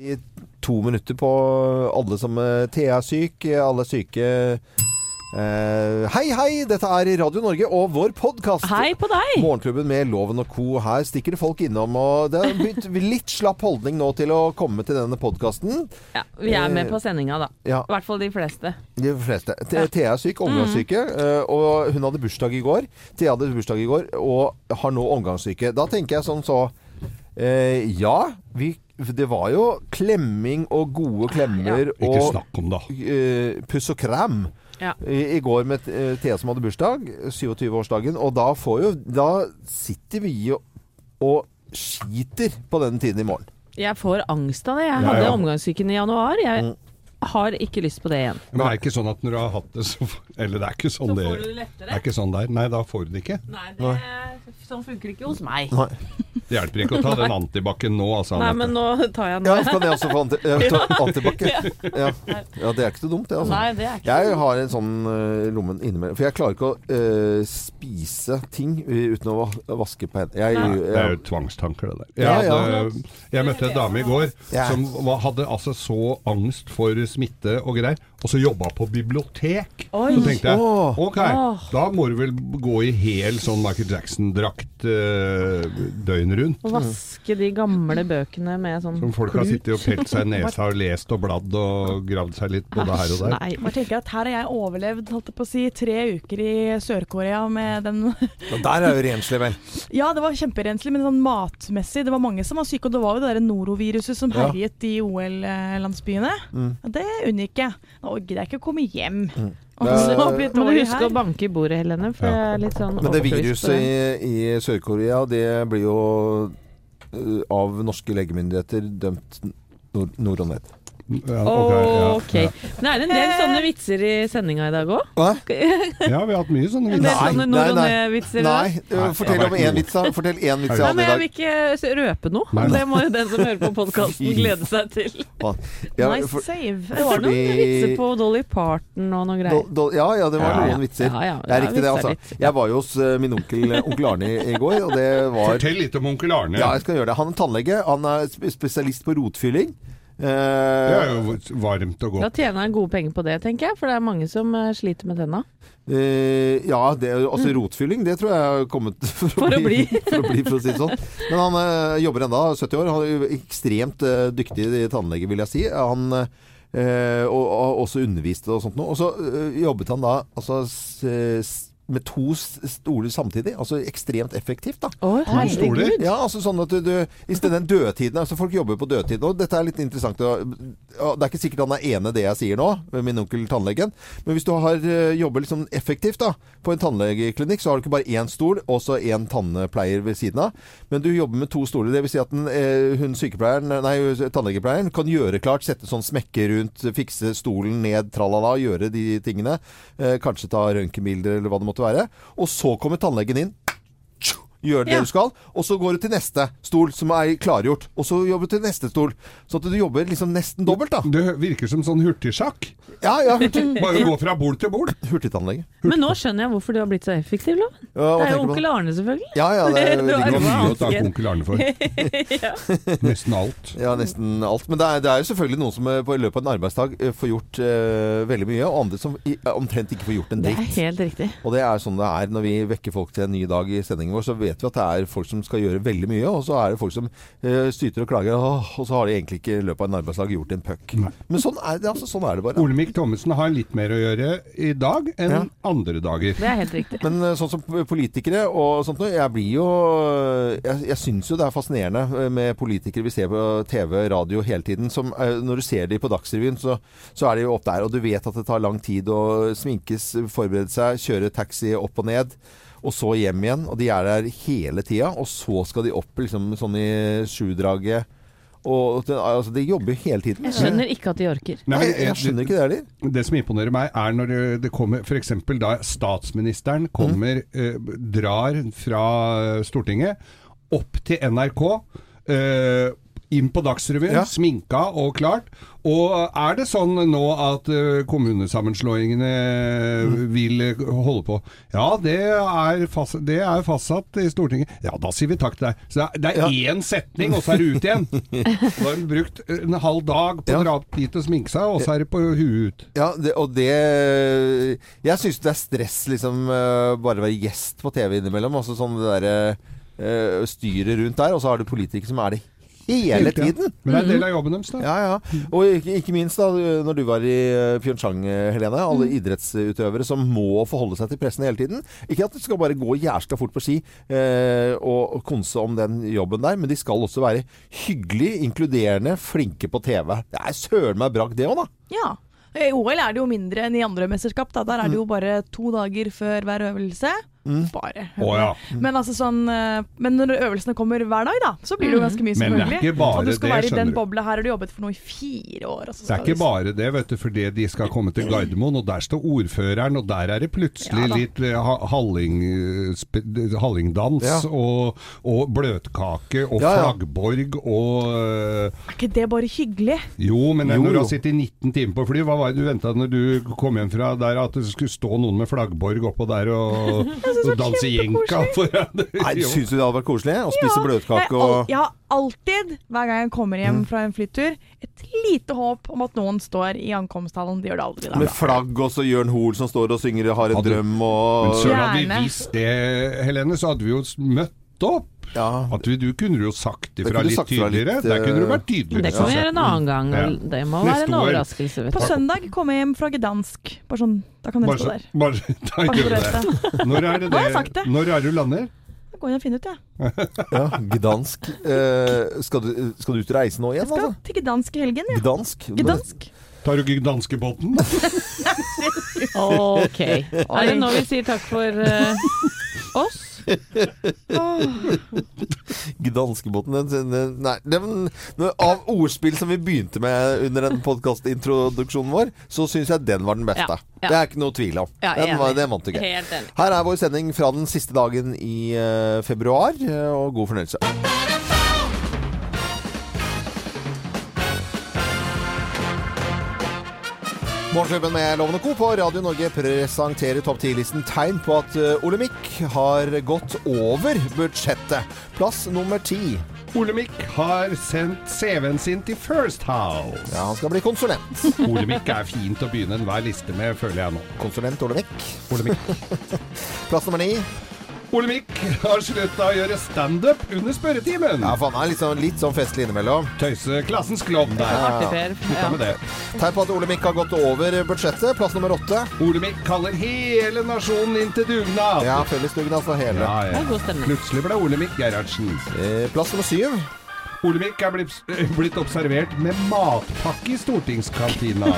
I to minutter på alle som eh, Thea er syk, alle er syke. Eh, hei, hei! Dette er Radio Norge og vår podkast. Hei på deg! Morgenklubben med Loven og co. Her stikker det folk innom. Og det blitt litt slapp holdning nå til å komme til denne podkasten. Ja, vi er med på sendinga, da. Ja, I hvert fall de fleste. de fleste. The- Thea er syk, omgangssyke. eh, Og hun hadde bursdag i går. Thea hadde bursdag i går og har nå omgangssyke. Da tenker jeg sånn så eh, Ja, vi, det var jo klemming og gode klemmer Ikke og snakk om det. eh, puss og kram. Ja. I, I går med eh, Thea som hadde bursdag, 27-årsdagen, og da får jo Da sitter vi jo og skiter på den tiden i morgen. Jeg får angst av det. Jeg hadde ja. omgangssyken i januar. Jeg Mm. har ikke lyst på det igjen. Men det er ikke sånn at når du har hatt det, så Eller det er ikke sånn det det Det er ikke sånn der. Nei, da får du det ikke. Nei, det, sånn funker ikke hos meg. Nei. Det hjelper ikke å ta den antibac-en nå, altså. Nei, men nå tar jeg den Ja, kan jeg også få anti, ja, antibac. Ja. ja, det er ikke så dumt, det. Altså. Nei, det er ikke Jeg har en sånn uh, lommen innimellom. For jeg klarer ikke å uh, spise ting uten å vaske på hendene. Jeg, Nei. Det er jo tvangstanker, det der. Ja, Jeg, ja. hadde, jeg møtte en dame i går Ja. som var, hadde altså så angst for smitte og greier, og så jobba på bibliotek. Oi. Så tenkte jeg ok, da må du vel gå i hel sånn Michael Jackson-drakt uh, døgnet rundt. Å vaske de gamle bøkene med sånn Som folk har sittet og pelt seg i nesa og lest og bladd og gravd seg litt både her og der. Nei. Bare tenker at Her har jeg overlevd holdt jeg på å si, tre uker i Sør-Korea med den og der er jo renslig, vel. Ja, det var kjemperenslig, men sånn matmessig. Det var mange som var syke, og det var jo det der noroviruset som Ja. herjet i OL-landsbyene. Mm. Det unngikk jeg. Nå gidder jeg ikke å komme hjem. Og Det- Må du dårlig huske her. å banke i bordet, Helene, for Ja. er litt sånn Men det viruset i, i Sør-Korea, det blir jo uh, av norske legemyndigheter dømt nord, nord og ned. Ja, ok, ja, Ok. Men er det en del sånne vitser i sendinga i dag òg? Ja, vi har hatt mye sånne vitser. Nei, vitser. sånne nei, nei. ned-vitser? Nei, Nei, fortell om én vits, da. Fortell én vits jeg dag hadde men i jeg vil ikke røpe noe. Nei, nei. Det må jo den som hører på podkasten glede seg til. Ja, Nice for- save. Det var noen Fordi- vitser på Dolly Parton og noen greier. do, ja, ja, det var noen ja. vitser. Ja, ja, det er ja, riktig, det. altså. litt. Jeg var jo hos uh, min onkel, onkel Arne i, i går, og det var Fortell litt om onkel Arne. Ja, jeg skal gjøre det. Han er tannlege. Han er spesialist på rotfylling. Eh, Det er jo varmt og Da tjener han gode penger på det, tenker jeg. For det er mange som eh, sliter med tenna. eh, ja, det, altså rotfylling, det tror jeg har kommet for, For å bli. for å bli, for å si det sånn. Men han eh, jobber enda, 70 år. Han er ekstremt eh, dyktig tannlege, vil jeg si. Han eh, og, og også underviste og sånt noe. Og så eh, jobbet han da altså s, s, med to stoler samtidig. Altså ekstremt effektivt, da. Stoler? herregud. Ja, altså sånn at du, du I stedet den dødtiden altså Folk jobber på dødtid. Og dette er litt interessant. Det er ikke sikkert han er enig i det jeg sier nå, med min onkel tannlegen. Men hvis du har eh, jobber liksom effektivt da på en tannlegeklinikk, så har du ikke bare én stol og så én tannpleier ved siden av. Men du jobber med to stoler. Det vil si at den, eh, hun sykepleieren, nei, tannlegepleieren kan gjøre klart, sette sånn smekke rundt, fikse stolen ned, tralala, gjøre de tingene. Eh, kanskje ta røntgenbilder eller hva det måtte være. Og så kommer tannlegen inn. Gjør det Ja. du skal, og så går du til neste stol som er klargjort. Og så jobber du til neste stol. Så at du jobber liksom nesten dobbelt, da. Det virker som sånn hurtigsjakk. Ja, ja, hurtig, Bare gå fra bord til bord. hurtigtannlege. Men nå skjønner jeg hvorfor du har blitt så effektiv, Loven. Ja, Det er jo onkel Arne, selvfølgelig. Ja, ja, det er Det mye å takke onkel Arne for. Nesten alt. Ja, nesten alt. Men det er, det er jo selvfølgelig noen som eh, på i løpet av en arbeidsdag eh, får gjort uh, veldig mye, og andre som i, omtrent ikke får gjort en Det er helt riktig. Og det er sånn det er når vi vekker folk til en ny dag i sendingen vår, så vet vi at det er folk som skal gjøre veldig mye, og så er det folk som eh, styter og klager, og, og så har de egentlig ikke i løpet av en arbeidsdag gjort en puck. Men sånn er det, altså, sånn er det bare. Olemic Thommessen har litt mer å gjøre i dag enn Ja. andre dager. Det er helt riktig. Men eh, sånn som politikere og sånt noe, jeg blir jo Jeg, jeg syns jo det er fascinerende eh, med politikere vi ser på TV, radio hele tiden. Som, eh, når du ser de på Dagsrevyen, så, så er de jo opp der, og du vet at det tar lang tid å sminkes, forberede seg, kjøre taxi opp og ned. Og så hjem igjen. Og de er der hele tida. Og så skal de opp liksom sånn i sjudraget. Og altså, de jobber jo hele tiden. Jeg skjønner ikke at de orker. Nei, jeg, jeg skjønner ikke det heller. Det som imponerer meg, er når det- kommer f.eks. da statsministeren kommer, eh, drar fra Stortinget opp til NRK. Eh, inn på Dagsrevyen, Ja. sminka og klart. Og er det sånn nå at eh, kommunesammenslåingene vil eh, holde på? Ja, det er, fast, det er fastsatt i Stortinget. Ja, da sier vi takk til deg. Så det er- det er én setning, og så er det ut igjen. Da har du brukt en halv dag på å Ja. dra opp dit og sminke seg, og så er det på huet ut. Ja, det, og det Jeg syns det er stress liksom eh, bare å være gjest på TV innimellom. Altså sånn det derre eh, styret rundt der, og så har du politikere som er det hele tiden. Men det er en del av jobben deres, da. Ja, ja. Og ikke, ikke minst da, når du var i eh, Pyeongchang, eh, Helene. Alle idrettsutøvere som må forholde seg til pressen hele tiden. Ikke at du skal bare gå jævla fort på ski eh, og, og konse om den jobben der, men de skal også være hyggelige, inkluderende, flinke på TV. Det er søren meg bragd, det òg, da. Ja. I OL er det jo mindre enn i andre mesterskap. Da. Der er det jo bare to dager før hver øvelse. Bare. Oh, ja. Men, altså sånn, eh, men når øvelsene kommer hver dag, da, så blir det jo ganske mye, som det bare og du skal det, være i den bobla her, har du jobbet for noe i fire år. Og Det er ikke du- bare det, vet du, fordi de skal komme til Gardermoen, og der står ordføreren, og der er det plutselig Ja litt eh, ha- halling, hallingdans Ja. og, og bløtkake og Ja, ja. flaggborg og eh, Er ikke det bare hyggelig? Jo, men Jo, når du har sittet 19 timer på fly, hva var det du venta når du kom hjem fra der, at det skulle stå noen med flaggborg oppå der og, og danse jenka foran Nei. Syns du det hadde vært koselig? Å spise ja, bløtkake og jeg har alltid, hver gang jeg kommer hjem fra en flyttur, et lite håp om at noen står i ankomsthallen. De gjør det aldri, da. med flagg, og så Jørn Hoel som står og synger 'Har en Hadde- drøm' Men og søren, hadde vi visst det, Helene, så hadde vi jo møtt opp. Ja. At du, du kunne jo sagt Det ifra litt sagt tydeligere. litt, Der kunne du eh, vært tydeligere. Det kan vi gjøre en annen gang. Ja. Det må Neste være en overraskelse. Vet På søndag kommer jeg hjem fra Gdansk. Bare sånn, da kan dere stå der. bare, da gjør du det. Når er det det? Når er du lander? Da går jeg og finner ut, jeg. ja, Gdansk. Eh, skal, du, skal du ut og reise nå igjen, Jeg skal altså? til Gdansk i helgen, ja. Gdansk? Gdansk. Tar du ikke danskebåten? Ok. Er det nå vi sier takk for uh, oss? Gdanskebåten den, den, Nei, den, av ordspill som vi begynte med under den podkastintroduksjonen vår, så syns jeg den var den beste. Ja, ja. Det er ikke noe tvil om. Ja, den, var, det vant du ikke. Her er vår sending fra den siste dagen i uh, februar, eh, og god fornøyelse. Morgenklubben med Lovende Co. på Radio Norge presenterer topp 10-listen tegn på at eh, Olemic har gått over budsjettet. Plass nummer ti. Olemic har sendt CV-en sin til First House. Ja, han skal bli konsulent. Olemic er fint å begynne enhver liste med, føler jeg nå. Konsulent Olemic. Olemic. Plass nummer ni. Olemic har slutta å gjøre standup under spørretimen. Ja, for han er litt sånn, litt sånn festlig innimellom. Tøyse klassens klovn der. Ja. med det. Tegn på at Olemic har gått over budsjettet. Plass nummer åtte. Olemic kaller hele nasjonen inn til dugnad. Ja, fellesdugnad for hele. Ja, ja. Plutselig ble Olemic Gerhardsen. Eh, Plass nummer syv. Olemic er blitt, blitt observert med matpakke i stortingskantina.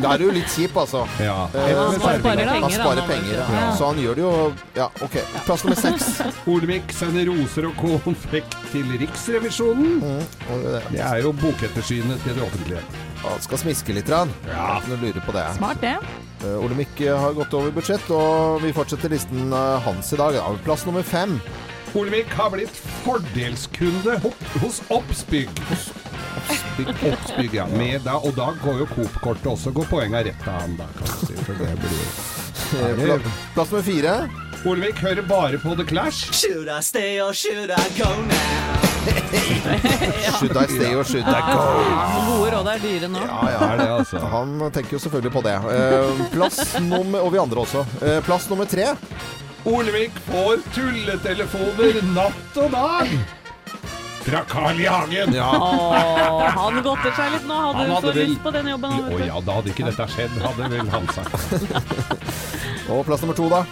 Da er du litt kjip, altså. Ja. Eh, han sparer penger. Han sparer penger, ja. Ja. Så han gjør det jo Ja, OK. Plass nummer seks. Olemic sender roser og konfekt til Riksrevisjonen. Mm, det- Det er jo bokettersynet til det offentlige. Han skal smiske litt. Rann. Ja. Ikke noe lure på det. Smart, det. Eh, Olemic har gått over budsjett, og vi fortsetter listen eh, hans i dag. Plass nummer fem. Olemic har blitt fordelskunde hos Oppsbygg. Oppsbygg, ja. Med da, og da går jo Coop-kortet også. Går poenga rett av han da, kan du si. For det blir Pla plass nummer fire. Olemic hører bare på The Clash. Should I stay or should I go now? Should I stay or should I go? Gode råd er dyre nå. Ja, ja. Er det, altså. Han tenker jo selvfølgelig på det. Eh, plass nummer Og vi andre også. Eh, plass nummer tre. Olemic får tulletelefoner natt og dag. Fra Carl I. Hagen. Ja. Åh, han godter seg litt nå. Hadde Han du hadde så vel- lyst på den jobben? Å oh, ja, da hadde ikke dette skjedd, hadde vel han sagt. Og plass nummer to, da.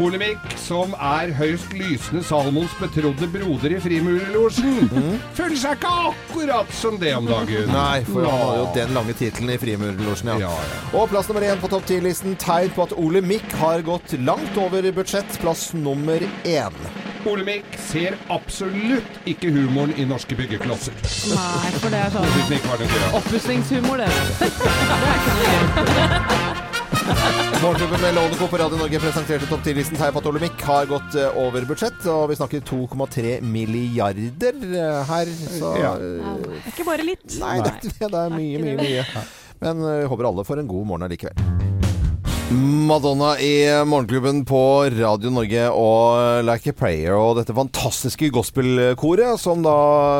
Olemic, som er høyst lysende Salomons betrodde broder i Frimurerlosjen, føler seg ikke akkurat som det om dagen. Nei, for han har jo den lange tittelen i Frimurlosjen, ja. Ja, ja. Og plass nummer én på topp ti-listen. Tegn på at Ole Mick har gått langt over budsjett. Plass nummer én. Olemic ser absolutt ikke humoren i norske byggeklosser. Nei, for det er sånn oppussingshumor, det. Det er ikke noe. Morgenklubben med Lovende Co. på Radio Norge presenterte topp 10-listen. Terje Patolomikk har gått eh, over budsjett, og vi snakker 2,3 milliarder eh, her. Så Ja. eh, Det er ikke bare litt. Nei, det, det er mye, mye, mye. Men vi håper alle får en god morgen allikevel. Madonna i Morgenklubben på Radio Norge og Like a Prayer og dette fantastiske gospelkoret som da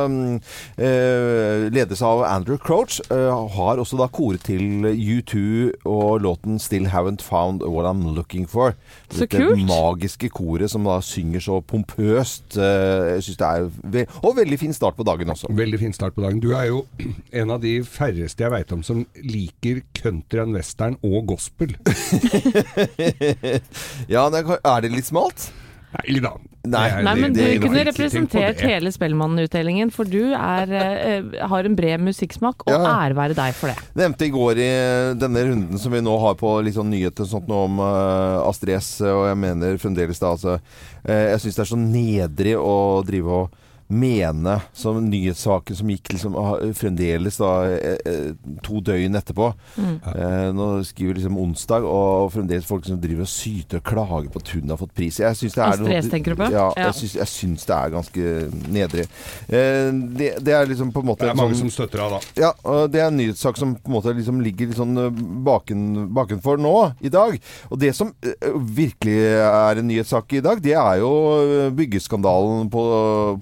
mm, eh, ledes av Andrew Crouch, eh, har også da koret til U2 og låten 'Still Haven't Found What I'm Looking For'. Så Dette kult. magiske koret som da synger så pompøst. Eh, jeg synes det er ve Og veldig fin start på dagen også. Veldig fin start på dagen. Du er jo en av de færreste jeg veit om som liker country and western og gospel. Ja, er, er det litt smalt? Nei da. Nei. Er- Nei, men det- du kunne representert hele Spellemannutdelingen, for du er, eh, har en bred musikksmak, og Ja. ære være deg for det. Nevnte i går i denne runden som vi nå har på litt sånn nyheter sånt nå om uh, Astrid S, og jeg mener fremdeles da altså uh, Jeg syns det er så nedrig å drive og mene som nyhetssaken som gikk liksom ah, fremdeles da eh, eh, to døgn etterpå. Eh, nå skriver vi liksom onsdag, og fremdeles folk som driver og syter og klager på at hun har fått pris. Jeg synes det er Astrid S tenker du på? Ja, Ja. jeg syns, jeg syns det er ganske nedrig. Eh, det, det er liksom på en måte Det er mange sånn- som støtter henne, da. ja, og det er en nyhetssak som på en måte liksom ligger litt sånn eh, baken, bakenfor nå, i dag. Og det som virkelig er en nyhetssak i dag, det er jo byggeskandalen på,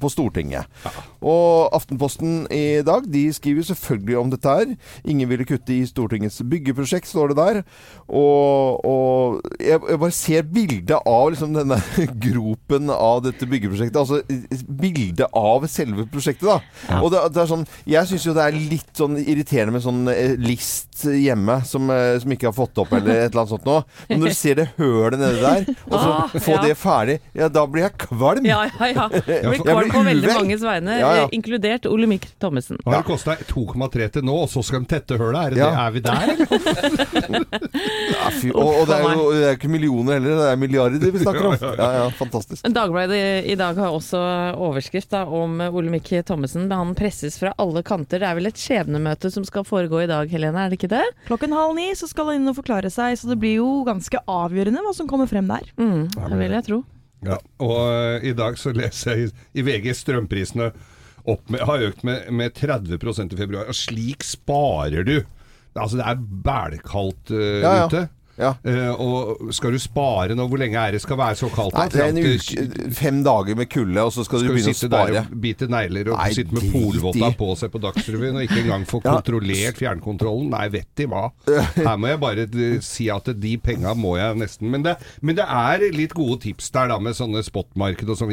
på Stortinget. Stortinget. Ja. Og Aftenposten i dag, de skriver selvfølgelig om dette her. Ingen ville kutte i Stortingets byggeprosjekt, står det der. Og, og jeg, jeg bare ser bildet av liksom denne gropen av dette byggeprosjektet. Altså bildet av selve prosjektet, da. Og det, det er sånn Jeg syns jo det er litt sånn irriterende med sånn eh, list hjemme som, eh, som ikke har fått opp, eller et eller annet sånt noe. Men når du ser det hølet nedi der, og så Ah, få ja. det ferdig, ja, da blir jeg kvalm. Ja, ja, ja. Jeg blir kvalm på veldig manges vegne, Ja, ja. Ole inkludert Olemic Thommessen. Har det kosta 2,3 til nå, og så skal de tette hølet? Er, Ja. er vi der, eller? Ja, fy, og, og det er jo det er ikke millioner heller, det er milliarder vi snakker om. Ja, ja, fantastisk. Dagbladet i dag har også overskrift da, om Olemic Thommessen. Han presses fra alle kanter. Det er vel et skjebnemøte som skal foregå i dag, Helene? Er det ikke det? Klokken halv ni så skal han inn og forklare seg, så det blir jo ganske avgjørende hva som kommer frem der. Mm, det vil jeg tro. Ja, og uh, i dag så leser jeg i, i VG strømprisene med, har økt med, med 30% i februar. Og slik sparer du. Altså det er bælkaldt uh, Ja, ja. ute. Ja. Uh, og skal du spare nå? Hvor lenge er det skal være så kaldt? Nei, det er en uke, fem dager med kulde, og så skal, Skal du du begynne å sitte der spare. og bite negler og Nei, sitte med polvotta på seg på Dagsrevyen og ikke engang få Ja. kontrollert fjernkontrollen? Nei, vet de hva. Her må jeg bare eh, si at de penga må jeg nesten. Men det, men det er litt gode tips der da med sånne spotmarked og sånn.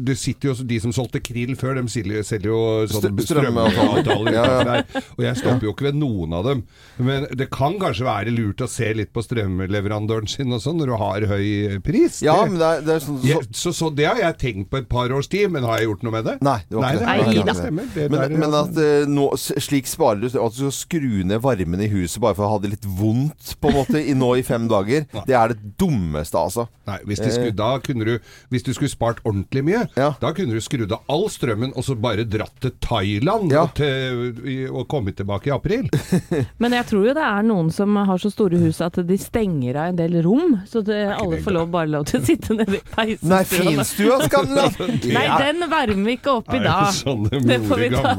Det sitter jo de som solgte krill før, de selger, selger jo sånne Strø- strømavtaler. strømavtaler Ja, ja. Og jeg stopper jo ikke ved noen av dem. Men det kan kanskje være lurt å se litt på strømleverandøren sin og sånn, når du har høy pris. Ja, Det- men det er, det er sånn så, jeg, så, så det har jeg tenkt på et par års tid, men har jeg gjort noe med det? Nei, det var ikke. Nei, det, stemmer. Det Men, der, men at uh, nå, slik sparer du at du skal skru ned varmen i huset bare for å ha det litt vondt på en måte i, nå i fem dager, det er det dummeste, altså. Nei, hvis, skulle, da kunne du, hvis du skulle spart ordentlig mye, Ja. da kunne du skrudd av all strømmen og så bare dratt til Thailand Ja. og, til, og kommet tilbake i april. Men jeg tror jo det er noen som har så store hus at de stenger av en del rom, så det, alle får lov, bare lov til å sitte nede i peisen. Nei, finstua skal den la Nei, den varmer vi ikke opp i dag. Det får ta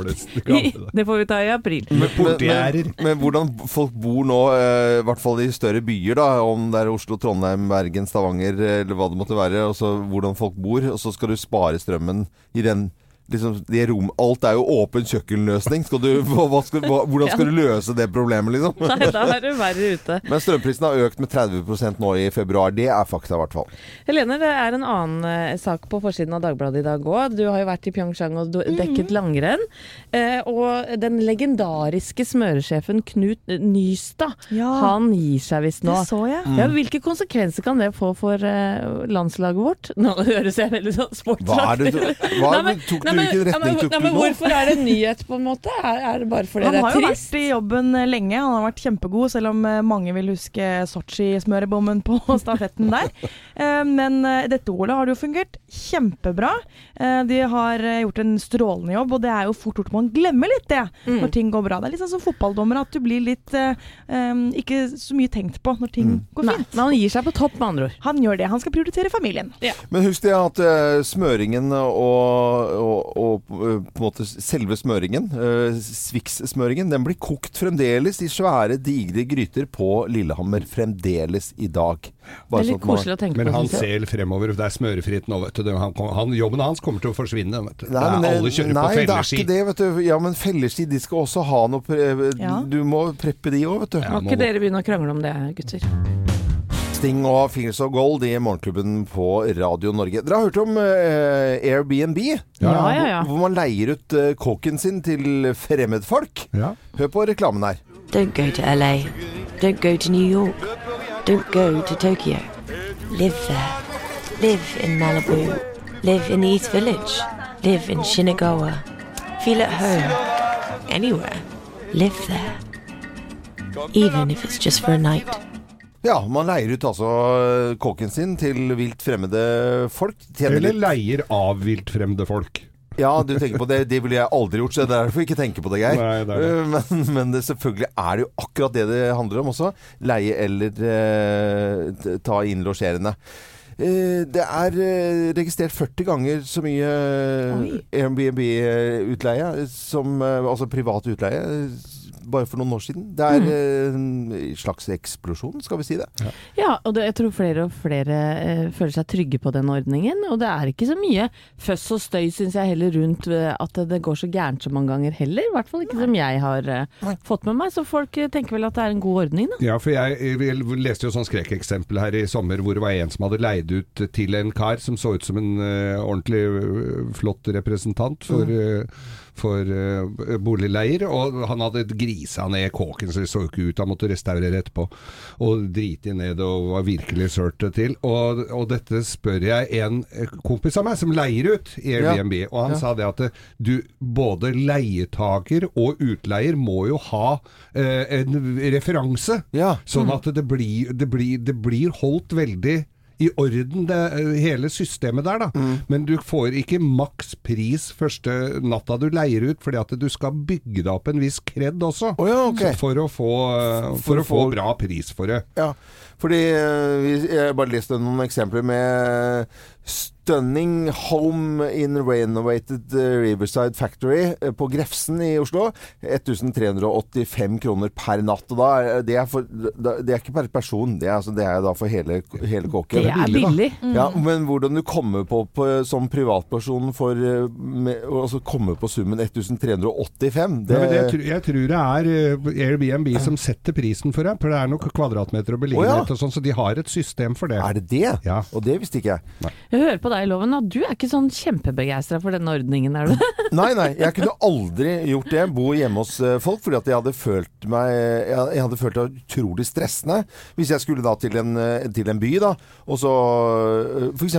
i, det får vi ta i april. Men, men, men hvordan folk bor nå, eh, i hvert fall i større byer, da, om det er Oslo, Trondheim, Bergen, Stavanger eh, eller hva det måtte være, og så hvordan folk bor, og så skal du spare strømmen i den liksom, det rom, Alt er jo åpen kjøkkenløsning. Skal du, hva, hva skal, hva, hvordan skal du løse det problemet, liksom? Nei, da er du verre ute. Men strømprisen har økt med 30% nå i februar. Det er fakta, i hvert fall. Helene, det er en annen eh, sak på forsiden av Dagbladet i dag òg. Du har jo vært i Pyeongchang og du- dekket langrenn. Eh, og den legendariske smøresjefen Knut eh, Nystad, Ja. han gir seg visst nå. Det så jeg. Mm. Ja, hvilke konsekvenser kan det få for eh, landslaget vårt? Nå høres jeg veldig sånn Hva er det hva tok du hvilken retning tok du nå? hvorfor er det nyhet, på en måte? Er, er det bare fordi Han det har er jo vært i jobben eh, lenge, han har vært kjempegod, selv om eh, mange vil huske Sotsji-smørebommen på stafetten der. Eh, Men dette OL har det jo fungert kjempebra. Eh, De har gjort en strålende jobb, og det er jo fort gjort man glemmer litt det Mm. når ting går bra. Det er litt sånn som fotballdommer, at du blir litt ikke så mye tenkt på når ting går Nei, fint. men han gir seg på topp, med andre ord. Han gjør det. Han skal prioritere familien. Men husk det at smøringen og, og, og eh, på en måte selve smøringen, uh, Swix-smøringen, den blir kokt fremdeles i svære, digre gryter på Lillehammer. Fremdeles i dag. Det er litt koselig å tenke Men på. han synes ser fremover. Det er smørefritt nå, vet du. Han, han, jobben hans kommer til å forsvinne. Vet du. Nei, men det alle kjører nei, på det er ikke det, vet du. Ja, men felleski, de skal også ha noe pre Ja. Du må preppe de òg, vet du. Ja. Må ikke dere begynne å krangle om det, gutter? Sting og Fingers of Gold i Morgenklubben på Radio Norge. Dere har hørt om eh, Airbnb? Ja, ja, ja. Hvor man leier ut eh, kåken sin til fremmedfolk. Ja. Hør på reklamen her. Don't go to LA. Don't go to New York. Don't go to Tokyo. Live there. Live in Malibu. Live in the East Village. Live in Shinagawa. Feel at home. Anywhere. Live there. Even if it's just for a night. Ja, man leier ut altså eh, kåken sin til vilt fremmede folk. Eller litt. leier av vilt fremmede folk. Ja, du tenker på det. Det ville jeg aldri gjort, så det er derfor jeg ikke tenker på det, Geir. Nei, det det. Eh, Men, men det, selvfølgelig er det jo akkurat det det handler om også. Leie eller eh, ta inn losjerende. Eh, det er registrert 40 ganger så mye. Airbnb-utleie Altså privat utleie. Eh, Bare for noen år siden. Det er mm. en slags eksplosjon, skal vi si det. Ja, og det, jeg tror flere og flere eh, føler seg trygge på den ordningen. Og det er ikke så mye føss og støy, syns jeg, heller rundt eh, at det, går så gærent så mange ganger heller. I hvert fall ikke som jeg har eh, fått med meg. Så folk eh, tenker vel at det er en god ordning, da. Ja, for jeg, jeg leste jo sånn skrekkeksempel her i sommer hvor det var en som hadde leid ut til en kar som så ut som en eh, ordentlig eh, flott representant for, eh, for uh, boligleier. Og han hadde grisa ned kåken, så det så ikke ut. Han måtte restaurere etterpå. Og drite ned og var virkelig sørte til. Og, og dette spør jeg en kompis av meg som leier ut i Airbnb, og han Ja. sa det at eh, du, både leietaker og utleier må jo ha eh, en referanse. Ja. Sånn at det blir, det blir, det blir holdt veldig i orden, det, hele systemet der, da. Mm. Men du får ikke maks pris første natta du leier ut, fordi at du skal bygge deg opp en viss kred også. Oh, ja, okay. For å få, for For å få- bra pris for det. Ja, fordi Jeg vi- jeg bare leste noen eksempler med Stunning Home in Renovated eh, Riverside Factory eh, på Grefsen i Oslo. 1385 kroner per natt. Og da det, er for, det er ikke per person, det er, altså, det er da for hele, hele kåken. Det er billig. Ja, men hvordan du kommer på, på som privatperson for eh, med, altså komme på summen 1385, det, jeg, tror- jeg tror det er eh, Airbnb som setter prisen for deg, for det er nok kvadratmeter og beliggenhet ja. Og sånn, så de har et system for det. er det det? Ja. Og det visste ikke jeg. Jeg hører på deg, Loven, at du er ikke sånn kjempebegeistra for denne ordningen, er du? Nei, nei, jeg kunne aldri gjort det. Bo hjemme hos eh, folk. Fordi at jeg hadde følt meg Jeg hadde- følt det utrolig stressende. Hvis jeg skulle da til en, eh, til en by, da, og så F.eks.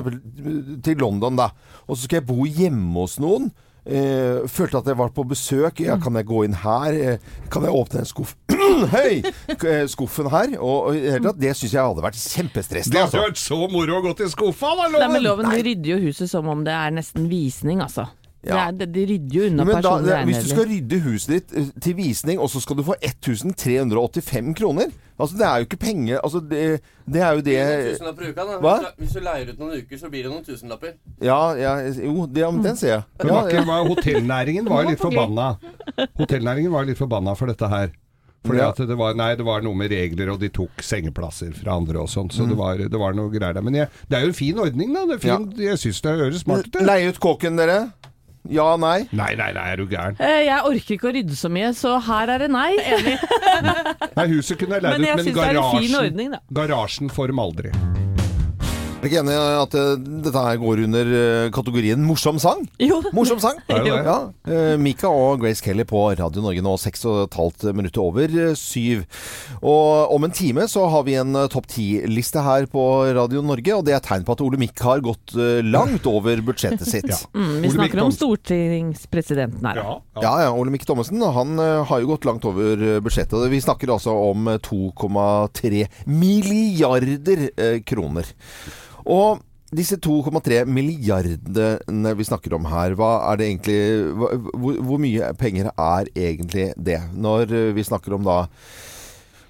til London, da. Og så skal jeg bo hjemme hos noen. Eh, følte at jeg var på besøk. Ja, kan jeg gå inn her? Eh, kan jeg åpne en skuff Hei! Eh, Skuffen her. Og, og det syns jeg hadde vært kjempestressende. Det hadde Altså. vært så moro å gå til skuffa, da, Nei, men Loven! Loven, de rydder jo huset som om det er nesten visning, altså. Ja. Det er, de rydder jo unna Men da, hvis du skal rydde huset ditt eh, til visning, og så skal du få 1385 kroner Altså, det er jo ikke penger Altså, det, det er jo det uka. Hva? Hvis du- leier ut noen uker, så blir det noen tusenlapper. Ja, ja jo, det, ja, den ser jeg. Det Ja, var ikke, var hotellnæringen var litt forbanna. Hotellnæringen var litt forbanna for dette her. Fordi at det var, nei, det var noe med regler, og de tok sengeplasser fra andre og sånn. Så det, var, det var noe greier der. Men jeg, det er jo en fin ordning, da. Det er fin, Jeg syns det høres smart ut. Leie ut kåken, dere. Ja, nei. Nei, nei, nei, er du gæren. Eh, Jeg orker ikke å rydde så mye, så her er det nei. Nei, huset kunne jeg leid Men ut, jeg men syns det er en fin garasjen, ordning, da. garasjen får dem aldri. Er ikke enig i at eh, dette her går under eh, kategorien morsom sang? Jo. Morsom sang. Er det det? Ja. eh, Mika og Grace Kelly på Radio Norge nå, seks og et halvt minutter over syv. Og om en time så har vi en topp ti-liste her på Radio Norge, og det er tegn på at Ole Mikk har gått langt over budsjettet sitt. Ja. Mm, vi Ole Mikk snakker om stortingspresidenten her. Ja, ja. Ja, ja, Ole Mikk Thommessen han har jo gått langt over budsjettet. Vi snakker altså om eh, 2,3 milliarder kroner. Og disse 2,3 milliardene vi snakker om her, hva er det egentlig hvor, hvor mye penger er egentlig det? Når eh, vi snakker om da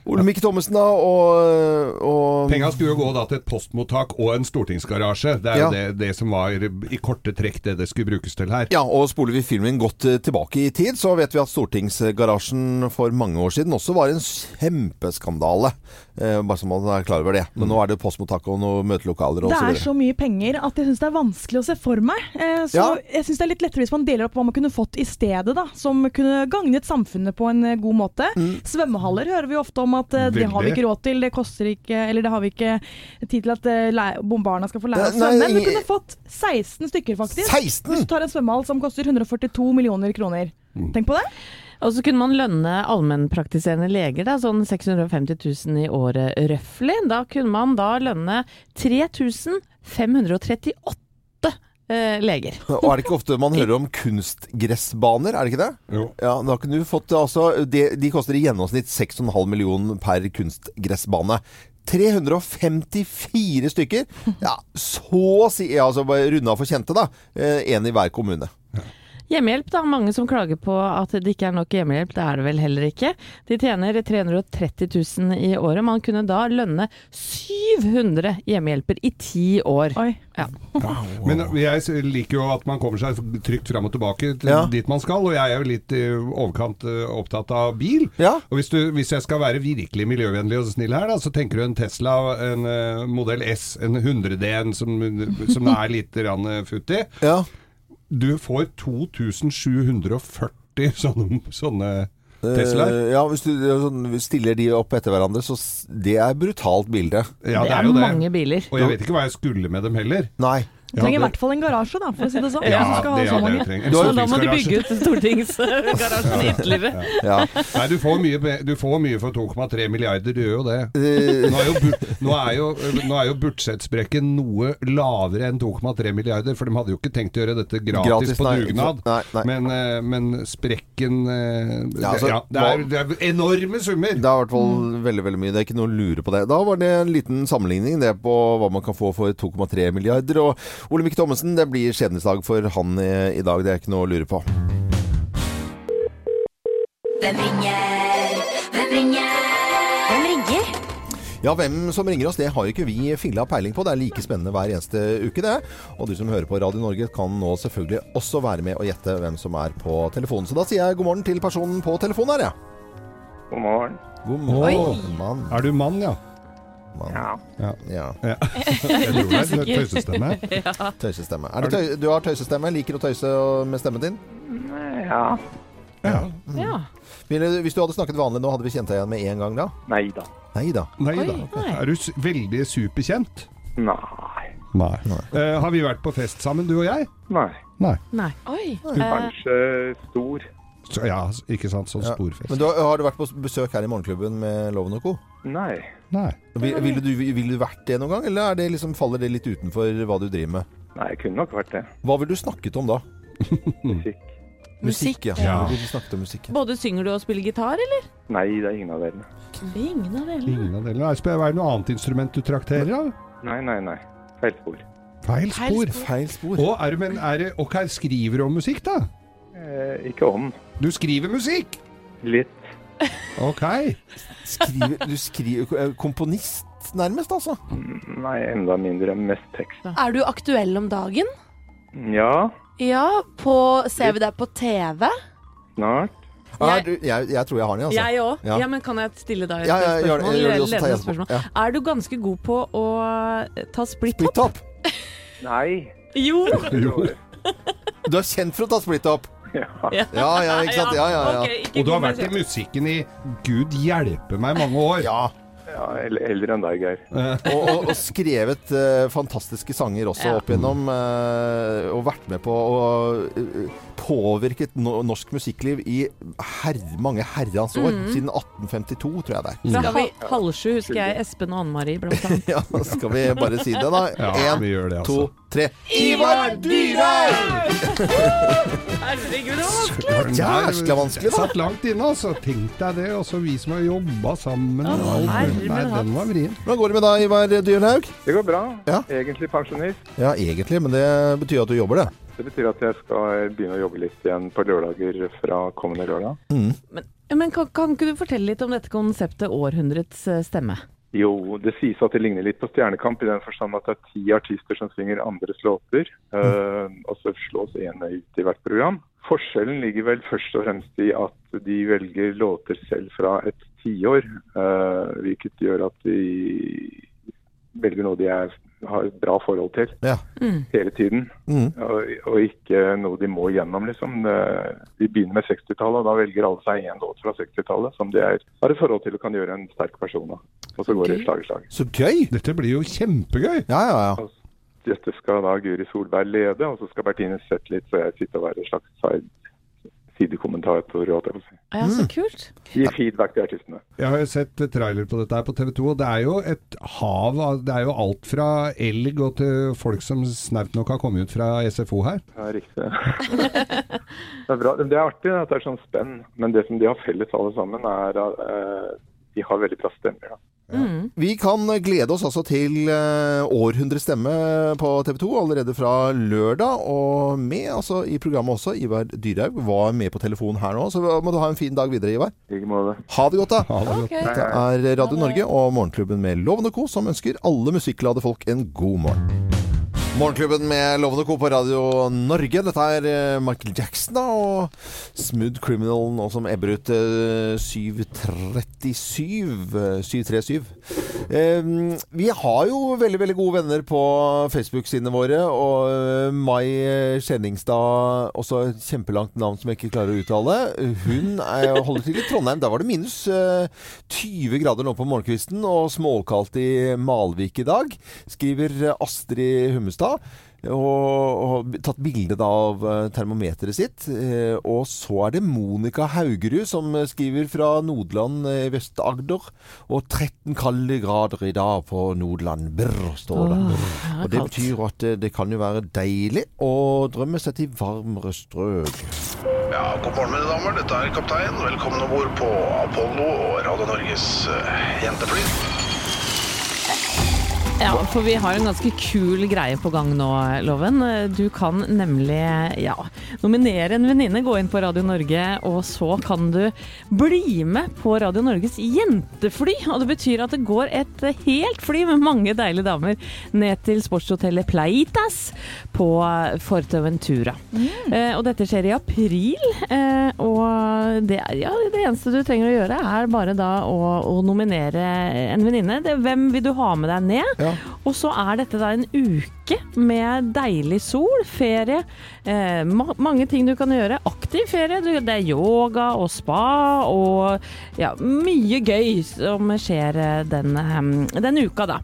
Ole Mikk Thommessen da, og, og Penga skulle jo gå da til et postmottak og en stortingsgarasje. Det er jo Ja. det, det som var i korte trekk det det skulle brukes til her. Ja, og spoler vi filmen godt eh, tilbake i tid, så vet vi at Stortingsgarasjen for mange år siden også var en kjempeskandale. Eh, bare så man er klar over det. Men nå er det postmottak og noen møtelokaler og Det så er så mye penger at jeg syns det er vanskelig å se for meg. Eh, så Ja. jeg syns det er litt lettere hvis man deler opp hva man kunne fått i stedet, da. Som kunne gagnet samfunnet på en eh, god måte. Mm. Svømmehaller hører vi ofte om at eh, det har vi ikke råd til, det koster ikke Eller det har vi ikke tid til at eh, barna skal få lære å svømme. Men vi kunne fått 16 stykker, faktisk. 16? Hvis du tar en svømmehall som koster 142 millioner kroner. Mm. Tenk på det. Og så kunne man lønne allmennpraktiserende leger, da, sånn 650 000 i året røftlig. Da kunne man da lønne 3538 eh, leger. Og er det ikke ofte man hører om kunstgressbaner, er det ikke det? Jo. Ja, da kunne du fått altså De, de koster i gjennomsnitt 6,5 millioner per kunstgressbane. 354 stykker. Ja, så å si altså Runda for kjente, da. Én i hver kommune. Hjemmehjelp, da. Mange som klager på at det ikke er nok hjemmehjelp. Det er det vel heller ikke. De tjener 330 000 i året. Man kunne da lønne 700 hjemmehjelper i ti år. Oi. Ja. Men jeg liker jo at man kommer seg trygt fram og tilbake til Ja. dit man skal, og jeg er jo litt i overkant eh, opptatt av bil. Ja. Og hvis, du, hvis jeg skal være virkelig miljøvennlig og snill her, da, så tenker du en Tesla, en eh, modell S, en 100D-en som, som er litt futtig. futt i. Ja. Du får 2740 sånne, sånne Teslaer. Eh, ja, hvis du sånn, stiller de opp etter hverandre, så det er brutalt bilde. Ja, det er jo det. mange biler. Og jeg vet ikke hva jeg skulle med dem heller. Nei. Du trenger i det- hvert fall en garasje, da, for å si det sånn. Ja, du skal ha det så er det trenger. Du Så da må du bygge ut stortingsgarasjen ytterligere. Ja. Nei, du får, mye, du får mye for 2,3 milliarder, du gjør jo det. Eh, Nå er jo, nå er jo, nå er jo budsjettsprekken noe lavere enn 2,3 milliarder, for de hadde jo ikke tenkt å gjøre dette gratis, Gratis, på dugnad. Nei, nei. Men, eh, men sprekken eh, Ja, altså, ja, det, er, det er enorme summer! Det er i hvert fall veldig veldig mye. Det er ikke noe å lure på det. Da var det en liten sammenligning det på hva man kan få for 2,3 milliarder. Og Ole Mikke Thommessen, det blir skjebnesdag for han i, i dag. Det er ikke noe å lure på. Hvem ringer? Hvem ringer? Hvem ringer? Ja, hvem som ringer oss, det har jo ikke vi filla peiling på. Det er like spennende hver eneste uke, det. Og du som hører på Radio Norge kan nå selvfølgelig også være med og gjette hvem som er på telefonen. Så da sier jeg god morgen til personen på telefonen her, jeg. God morgen. God morgen, Oi. Er du mann, ja? Mann. Ja. Ja. ja. ja. er tøysestemme. Tøysestemme. Er det tøy du har tøysestemme? Liker å tøyse med stemmen din? Ja. Ja. Ja. Mm. hvis du hadde snakket vanlig nå, hadde vi kjent deg igjen med en gang da? Nei da. Nei da. Nei da. nei. Er du s- veldig superkjent? Nei. Nei. Eh, har vi vært på fest sammen, du og jeg? Nei. Nei. Nei. Oi. Kanskje stor. Så, ja, ikke sant. Sånn Ja. stor fest. Men du, har har du vært på besøk her i Morgenklubben med Loven og Co? Nei. Nei. Vil, ville du, ville du vært det noen gang, eller er det liksom, faller det litt utenfor hva du driver med? Nei, jeg kunne nok vært det. Hva ville du snakket om da? Musikk. Musikk, ja. ja. Du snakket om musikk? Både synger du og spiller gitar, eller? Nei, det er ingen av delene. Ingen av delene. Ingen av delene. Er det er det noe annet instrument du trakterer av? Nei, nei, nei. Feil spor. Feil Feil spor. Feil spor. Og er men er og hva skriver du om musikk, da? Eh, ikke om. Du skriver musikk! Litt. Ok. Skriver, du skriver eh, Komponist, nærmest, altså? Nei, enda mindre. Mest tekst. Er du aktuell om dagen? Ja, Ja, på, ser vi deg på TV? snart. Er du, jeg, jeg tror jeg har den, altså. Jeg òg. Ja. Ja. men kan jeg stille deg et Ja, ja, gjør spørsmål? Gjør det, Eller og så tar jeg ledende etterpå. spørsmål? Ja. Er du ganske god på å eh, ta split-top? Splitt-up. Nei. Jo! Jo. Du er kjent for å ta split-up. Ja. Ja. Ja, ja, ikke sant? Ja, ja, ja. Og du har vært i musikken i gud hjelpe meg mange år. Ja. Ja, eldre enn deg, Geir. Og, og, og skrevet uh, fantastiske sanger også Ja. opp igjennom. Uh, og vært med på og uh, påvirket no norsk musikkliv i herr, mange herrens år. Mhm. Siden 1852, tror jeg det er. Fra ja. halv sju husker jeg Espen og Anne Marie, blant annet. Ja, skal vi bare si det, da? Én, ja, gjør to, altså. Tre. Ivar Dyrhaug! Herregud, det var vanskelig! Jæskla vanskelig, da. Satt langt inne, altså. Tenk deg det. Og så vi som har jobba sammen. Å, og alt. Nei, den var vrien. Hvordan går det med deg, Ivar Dyrhaug? Det går bra. Ja. Egentlig pensjonist. Ja, egentlig, men det betyr at du jobber, det. Det betyr at jeg skal begynne å jobbe litt igjen på lørdager fra kommende lørdag. Men, men kan, kan ikke du fortelle litt om dette konseptet Århundrets eh, stemme? Jo, det sies at det ligner litt på Stjernekamp i den forstand at det er ti artister som synger andres låter, eh, og så slås ene ut i hvert program. Forskjellen ligger vel først og fremst i at de velger låter selv fra et tiår, uh, hvilket gjør at de velger noe de er, har et bra forhold til Ja. Mm. hele tiden. Mm. Og, og ikke noe de må gjennom, liksom. De begynner med 60-tallet, og da velger alle seg én låt fra 60-tallet som de er, har et forhold til og kan gjøre en sterk person av. Og så går det slag i slag. Så gøy! Dette blir jo kjempegøy! Ja, ja, ja. Dette skal da Guri Solberg lede, og så skal Bertine Zetlitz og jeg sitte og være en slags side sidekommentator. holdt jeg på å si. Ja, så kult. Gi feedback til artistene. Jeg har jo sett trailer på dette her på TV 2, og det er jo et hav av Det er jo alt fra elg og til folk som snaut nok har kommet ut fra SFO her. Ja, riktig. Det er, bra. det er artig at det er sånn spenn, men det som de har felles alle sammen, er at eh, de har veldig bra stemmer. Da. Mm. Vi kan glede oss altså til uh, Århundrets stemme på TV 2 allerede fra lørdag. Og med altså, i programmet også, Ivar Dyrhaug var med på telefonen her nå. Så må du ha en fin dag videre, Ivar. Ha det godt, da. Ha det godt. Ok. Dette er Radio Norge og Morgenklubben med Loven og Co. som ønsker alle musikkglade folk en god morgen. Morgenklubben med Lovende Co. på Radio Norge. Dette er eh, Michael Jackson da, og Smooth Criminal nå som ebber ut eh, 737. eh, 737. Eh, vi har jo veldig veldig gode venner på Facebook-sidene våre. Og Mai Skjenningstad, også et kjempelangt navn som jeg ikke klarer å uttale. Hun er, holder til i Trondheim. Der var det minus eh, 20 grader nå på morgenkvisten og småkaldt i Malvik i dag, skriver Astrid Hummestad. Og, og tatt bilde av eh, termometeret sitt. Eh, og så er det Monica Haugerud som eh, skriver fra Nordland i Vest-Agder. Og 13 kalde grader i dag på Nordland. Brr, står det. Åh, det og det betyr at det, det kan jo være deilig å drømme seg til varmere strøk. Ja, god morgen mine damer, dette er kaptein. Velkommen om bord på Apollo og Radio Norges eh, jentefly. Ja, for vi har en ganske kul greie på gang nå, Loven. Du kan nemlig ja, nominere en venninne, gå inn på Radio Norge, og så kan du bli med på Radio Norges jentefly. Og det betyr at det går et helt fly med mange deilige damer ned til sportshotellet Pleitas på Forteventura. Eh, og dette skjer i april, eh, og det, er- ja, det eneste du trenger å gjøre er bare da å, å nominere en venninne. Hvem vil du ha med deg ned? Ja. Og så er dette da en uke med deilig sol, ferie, eh, ma mange ting du kan gjøre. Aktiv ferie. Du, det er yoga og spa og ja, mye gøy som skjer eh, den, eh, den uka, da.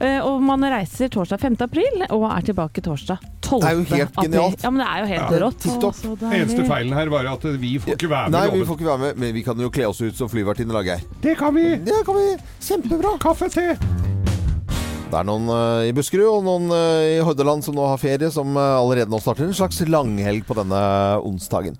Eh, og man reiser torsdag 5. april og er tilbake torsdag 12. Det er jo helt april. genialt. Ja, men det er jo helt Ja, rått. tipp. Å. Eneste feilen her var at vi får ikke være med. Nei, vi får ikke være med, men vi kan jo kle oss ut som flyvertinne, Geir. Det kan vi! Det kan vi. Kjempebra. Kaffe, te! Det er noen uh, i Buskerud og noen uh, i Hordaland som nå har ferie, som uh, allerede nå starter en slags langhelg på denne onsdagen.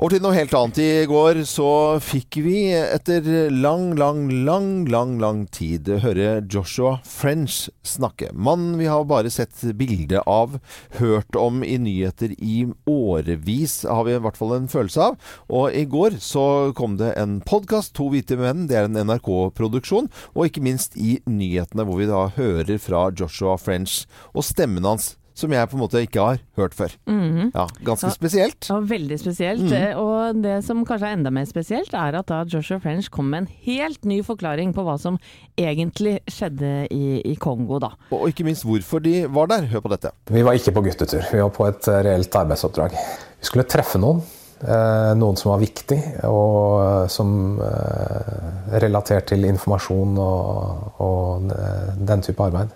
Over til noe helt annet. I går så fikk vi etter lang, lang, lang, lang lang tid høre Joshua French snakke. Mannen vi har bare sett bilde av, hørt om i nyheter i årevis, har vi i hvert fall en følelse av. Og i går så kom det en podkast, To hvite menn. Det er en NRK-produksjon. Og ikke minst i nyhetene, hvor vi da hører fra Joshua French og stemmen hans. Som jeg på en måte ikke har hørt før. Mhm. Ja, Ganske Ja. spesielt. Ja, veldig spesielt. Mm. Og det som kanskje er enda mer spesielt, er at da Joshua French kom med en helt ny forklaring på hva som egentlig skjedde i, i Kongo, da. Og ikke minst hvorfor de var der. Hør på dette. Vi var ikke på guttetur, vi var på et eh, reelt arbeidsoppdrag. Vi skulle treffe noen. eh, Noen som var viktig, og som relatert til informasjon og, og den type arbeid.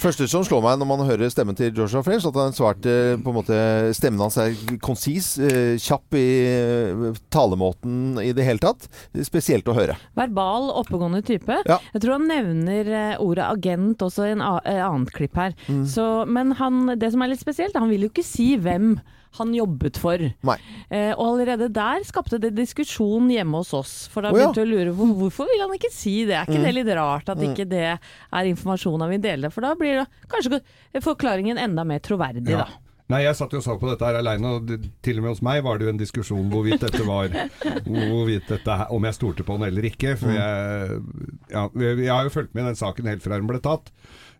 Første som slår meg når man hører stemmen til Joshua French, at han svarte svært eh, på en måte, Stemmen hans er konsis, eh, kjapp i eh, talemåten i det hele tatt. Spesielt å høre. Verbal, oppegående type. Ja. Jeg tror han nevner ordet agent også i en annet klipp her. Mm. Så, men han, det som er litt spesielt, han vil jo ikke si hvem han jobbet for. Nei. Eh, og allerede der skapte det diskusjon hjemme hos oss. For da begynte vi begynte ja. å lure på hvorfor vil han ikke si det? Er ikke Mm. det litt rart at Mm. ikke det er informasjon han vil dele? For da blir det kanskje forklaringen enda mer troverdig, Ja. da. Nei, jeg satt jo og så på dette her aleine, og til og med hos meg var det jo en diskusjon hvorvidt dette var hvorvidt dette, Om jeg stolte på den eller ikke. For jeg, ja, jeg har jo fulgt med i den saken helt fra den ble tatt.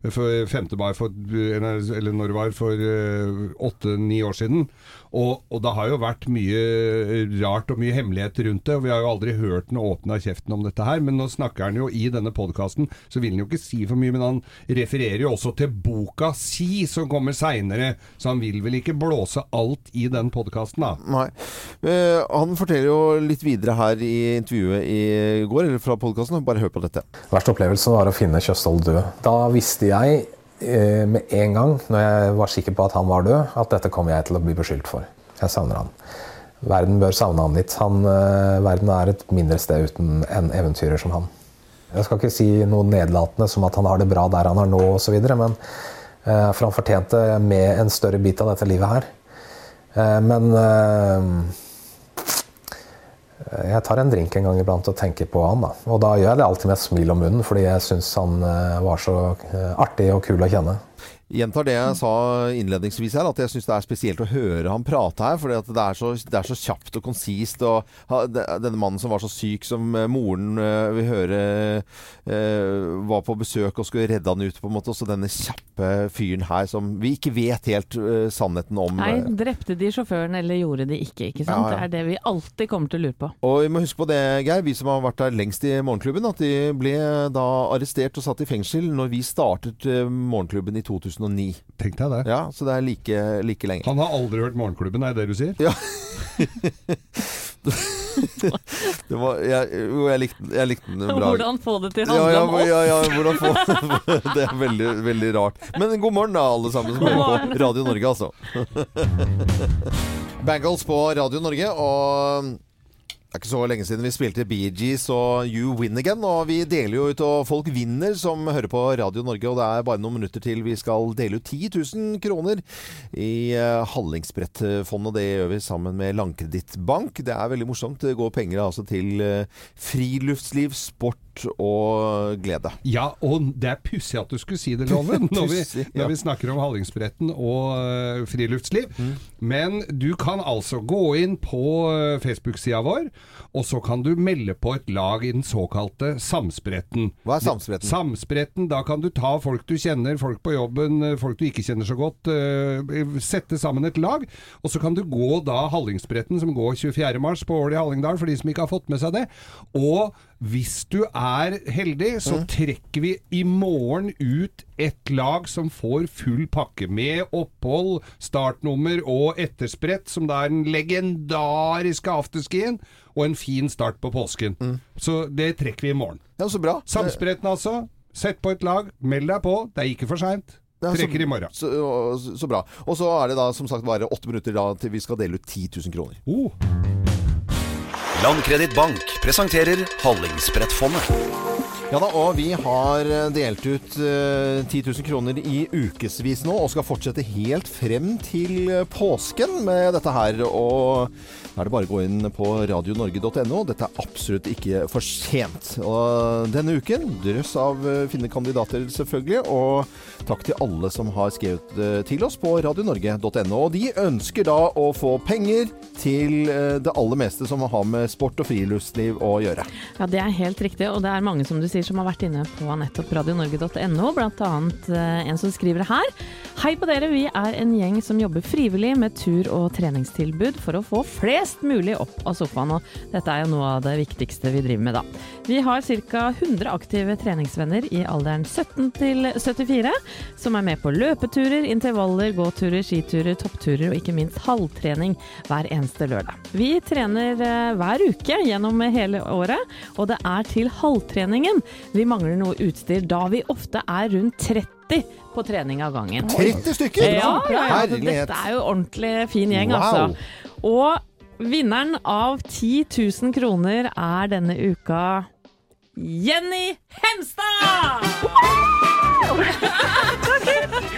For 5. mai for Eller når det var for åtte-ni år siden. Og, og det har jo vært mye rart og mye hemmelighet rundt det. Og vi har jo aldri hørt noe åpne av kjeften om dette her. Men nå snakker han jo i denne podkasten, så vil han jo ikke si for mye. Men han refererer jo også til boka si, som kommer seinere. Så han vil vel ikke blåse alt i den podkasten, da. Nei. Eh, han forteller jo litt videre her i intervjuet i går, eller fra podkasten. Bare hør på dette. Verste opplevelse var å finne Kjøstholm død. Da visste jeg eh, med en gang, når jeg var sikker på at han var død, at dette kommer jeg til å bli beskyldt for. Jeg savner han. Verden bør savne han litt. Han, eh, verden er et mindre sted uten en eventyrer som han. Jeg skal ikke si noe nedlatende som at han har det bra der han er nå osv., men eh, for han fortjente med en større bit av dette livet her. Eh, men eh, jeg tar en drink en gang iblant og tenker på han. da. Og da gjør jeg det alltid med et smil om munnen, fordi jeg syns han eh, var så eh, artig og kul å kjenne. Gjentar det jeg sa innledningsvis her, at jeg syns det er spesielt å høre han prate her. For det, så- det er så kjapt og konsist. Og denne mannen som var så syk som eh, moren eh, vi høre eh, var på besøk og skulle redde han ut, på en måte. Også denne kjappe fyren her som vi ikke vet helt sannheten om. Nei, drepte de sjåføren eller gjorde de ikke, ikke sant? Ja, ja. Det er det vi alltid kommer til å lure på. Og vi må huske på det, Geir, vi som har vært der lengst i Morgenklubben, at de ble da arrestert og satt i fengsel når vi startet Morgenklubben i 2009. Tenk deg det. Ja, Så det er like, like lenge. Han har aldri hørt Morgenklubben, er det det du sier? Ja. det var, jeg, jo, jeg likte, jeg likte den bra. Hvordan få det til å handle ja, om oss? Ja, ja, hvordan få Det er veldig, veldig rart. Men god morgen da, alle sammen som hører på Radio Norge, altså. Bangles på Radio Norge, og det er ikke så lenge siden vi spilte Bee Gees og You Win Again. Og vi deler jo ut, og folk vinner som hører på Radio Norge. Og det er bare noen minutter til vi skal dele ut 10 000 kroner i uh, Hallingsbrettfondet. Det gjør vi sammen med Landkredittbank. Det er veldig morsomt. Det går penger altså til eh, friluftsliv, sport og glede. Ja, og det er pussig at du skulle si det, Loven, når vi, når vi snakker om Hallingsbretten og øh, friluftsliv. Men du kan altså gå inn på Facebook-sida vår, og så kan du melde på et lag i den såkalte Samspretten. Hva er Samspretten? Samspretten, da kan du ta folk du kjenner, folk på jobben, øh, folk du ikke kjenner så godt, øh, sette sammen et lag, og så kan du gå da Hallingspretten, som går 24. mars på Ål i Hallingdal, for de som ikke har fått med seg det. Og hvis du er heldig, så trekker vi i morgen ut et lag som får full pakke med opphold, startnummer og ettersprett, som da er den legendariske afterskien, og en fin start på påsken. Så det trekker vi i morgen. Ja, så bra. Samspretten altså. Sett på et lag, meld deg på. Det er ikke for seint. Ja, Trekker i morgen. Så, så, så bra. Og så er det da som sagt bare åtte minutter da til vi skal dele ut 10 000 kroner. Oh. Landkreditt Bank presenterer Hallingsbrettfondet. Ja da, og vi har eh, delt ut eh, 10 000 kroner i ukevis nå, og skal fortsette helt frem til eh, påsken med dette her. Og da er det bare å gå inn på radionorge.no. Dette er absolutt ikke for sent. Og denne uken drøss av eh, fine kandidater, selvfølgelig. Og takk til alle som har skrevet til oss på radionorge.no. Og de ønsker da å få penger til det aller meste som har med sport og friluftsliv å gjøre. Ja, det er helt riktig, og det er mange som du sier sier som har vært inne på nettopp radionorge.no, bl.a. en som skriver her. Hei på dere, vi er en gjeng som jobber frivillig med tur- og treningstilbud for å få flest mulig opp av sofaen, og dette er jo noe av det viktigste vi driver med, da. Vi har ca. 100 aktive treningsvenner i alderen 17 til 74, som er med på løpeturer, intervaller, gåturer, skiturer, toppturer og ikke minst halvtrening hver eneste lørdag. Vi trener eh, hver uke gjennom hele året, og det er til halvtreningen vi mangler noe utstyr, da vi ofte er rundt 30 på trening av gangen. 30 stykker? Ja, ja, ja. Herlighet. Dette er jo ordentlig fin gjeng, Wow. altså. Og vinneren av 10 000 kroner er denne uka Jenny Hemstad!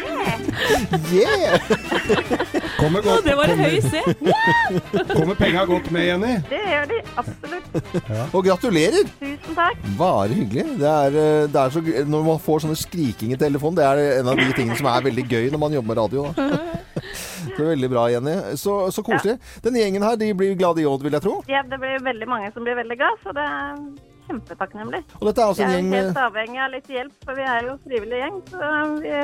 Yeah! Kommer godt, det var en høy C. Kommer penga godt med, Jenny? Det gjør de absolutt. Og gratulerer! Tusen takk. Bare hyggelig. Det er, eh, det er så, når man får sånne skriking i telefonen, det er en av de tingene som er veldig gøy når man jobber med radio. Da. Det er veldig bra, Jenny. Så, så koselig. Denne gjengen her de blir glade i Odd, vil jeg tro. Ja, det blir veldig mange som blir veldig glad, så det er kjempetakknemlig. Og dette er altså en Vi er helt avhengig av litt hjelp, for vi er jo frivillig gjeng. Så vi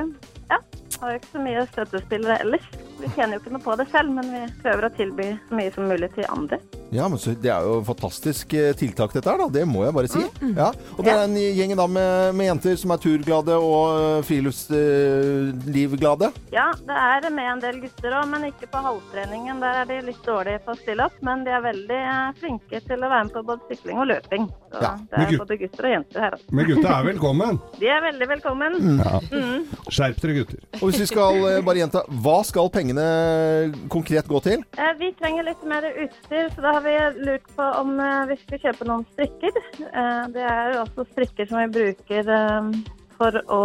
ja, har jo ikke så mye støttespillere ellers. Vi tjener jo ikke noe på det selv, men vi prøver å tilby så mye som mulig til andre. Ja, men så, Det er jo fantastisk eh, tiltak, dette her. da. Det må jeg bare si. Mm. Ja. Og det er en gjeng da med, med jenter som er turglade og eh, friluftslivglade. Ja, det er med en del gutter òg, men ikke på halvtreningen. Der er de litt dårlige på å stille opp, men de er veldig eh, flinke til å være med på både sykling og løping. Så Ja, det er både gutter og jenter her. òg. Men gutta er velkommen. De er veldig velkommen. Ja. Mm. Skjerp dere, gutter. Og hvis vi skal eh, bare gjenta, hva skal pengene konkret gå til? Eh, Vi trenger litt mer utstyr, så da har vi lurt på om eh, vi skal kjøpe noen strikker. Eh, Det er jo også strikker som vi bruker for å